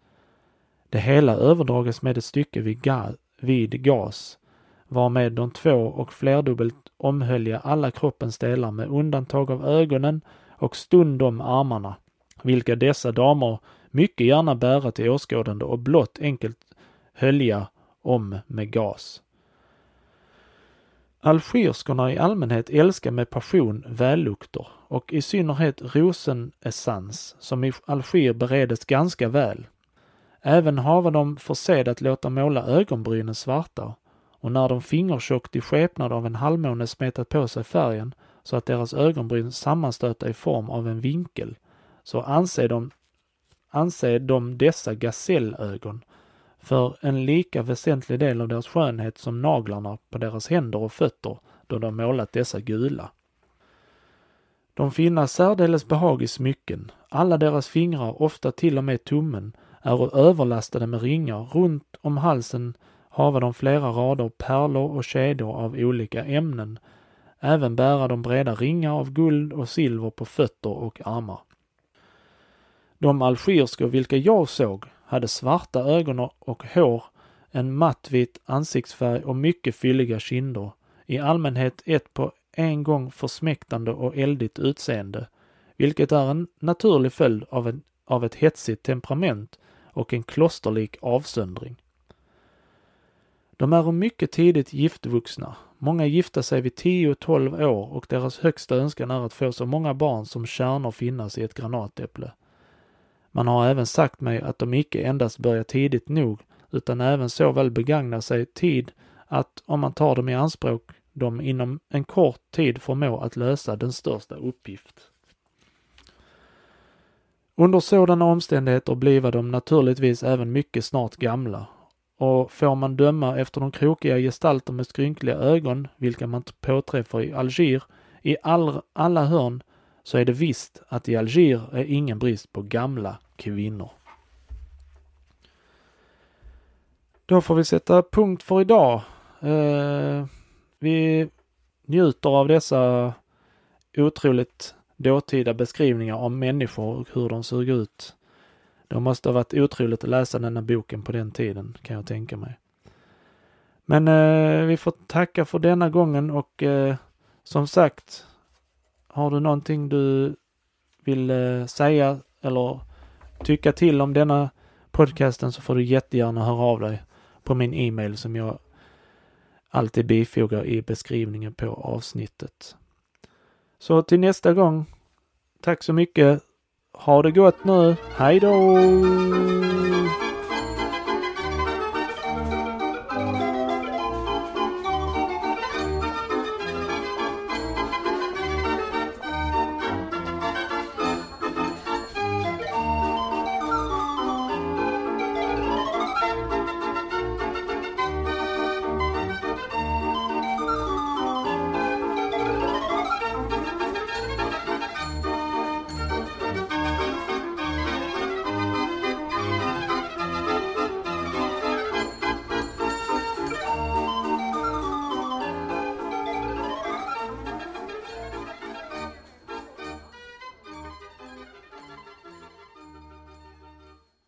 A: Det hela överdrages med ett stycke vid, ga vid gas, varmed de två och flerdubbelt omhölja alla kroppens delar med undantag av ögonen och stundom armarna, vilka dessa damer mycket gärna bära till åskådande och blott enkelt hölja om med gas. Algerskorna i allmänhet älskar med passion vällukter och i synnerhet rosenessens som i Alger beredes ganska väl. Även hava de för sed att låta måla ögonbrynen svarta och när de fingertjockt i skepnad av en halvmåne smetat på sig färgen så att deras ögonbryn sammanstöta i form av en vinkel, så anser de, anser de dessa gasellögon för en lika väsentlig del av deras skönhet som naglarna på deras händer och fötter då de målat dessa gula. De finna särdeles behag i smycken. Alla deras fingrar, ofta till och med tummen, är överlastade med ringar. Runt om halsen hava de flera rader pärlor och kedjor av olika ämnen. Även bära de breda ringar av guld och silver på fötter och armar. De algirskor vilka jag såg hade svarta ögon och hår, en mattvit ansiktsfärg och mycket fylliga kinder. I allmänhet ett på en gång försmäktande och eldigt utseende, vilket är en naturlig följd av, en, av ett hetsigt temperament och en klosterlik avsöndring. De är mycket tidigt giftvuxna. Många gifta sig vid 10-12 år och deras högsta önskan är att få så många barn som kärnor finnas i ett granatäpple. Man har även sagt mig att de icke endast börjar tidigt nog, utan även såväl begagnar sig tid att, om man tar dem i anspråk, de inom en kort tid förmår att lösa den största uppgift. Under sådana omständigheter bliva de naturligtvis även mycket snart gamla och får man döma efter de krokiga gestalter med skrynkliga ögon, vilka man påträffar i Alger, i all, alla hörn, så är det visst att i Alger är ingen brist på gamla kvinnor. Då får vi sätta punkt för idag. Eh, vi njuter av dessa otroligt dåtida beskrivningar om människor och hur de såg ut. Det måste ha varit otroligt att läsa denna boken på den tiden, kan jag tänka mig. Men eh, vi får tacka för denna gången och eh, som sagt, har du någonting du vill eh, säga eller tycka till om denna podcasten så får du jättegärna höra av dig på min e-mail som jag alltid bifogar i beskrivningen på avsnittet. Så till nästa gång. Tack så mycket. Ha det gott nu. Hej då!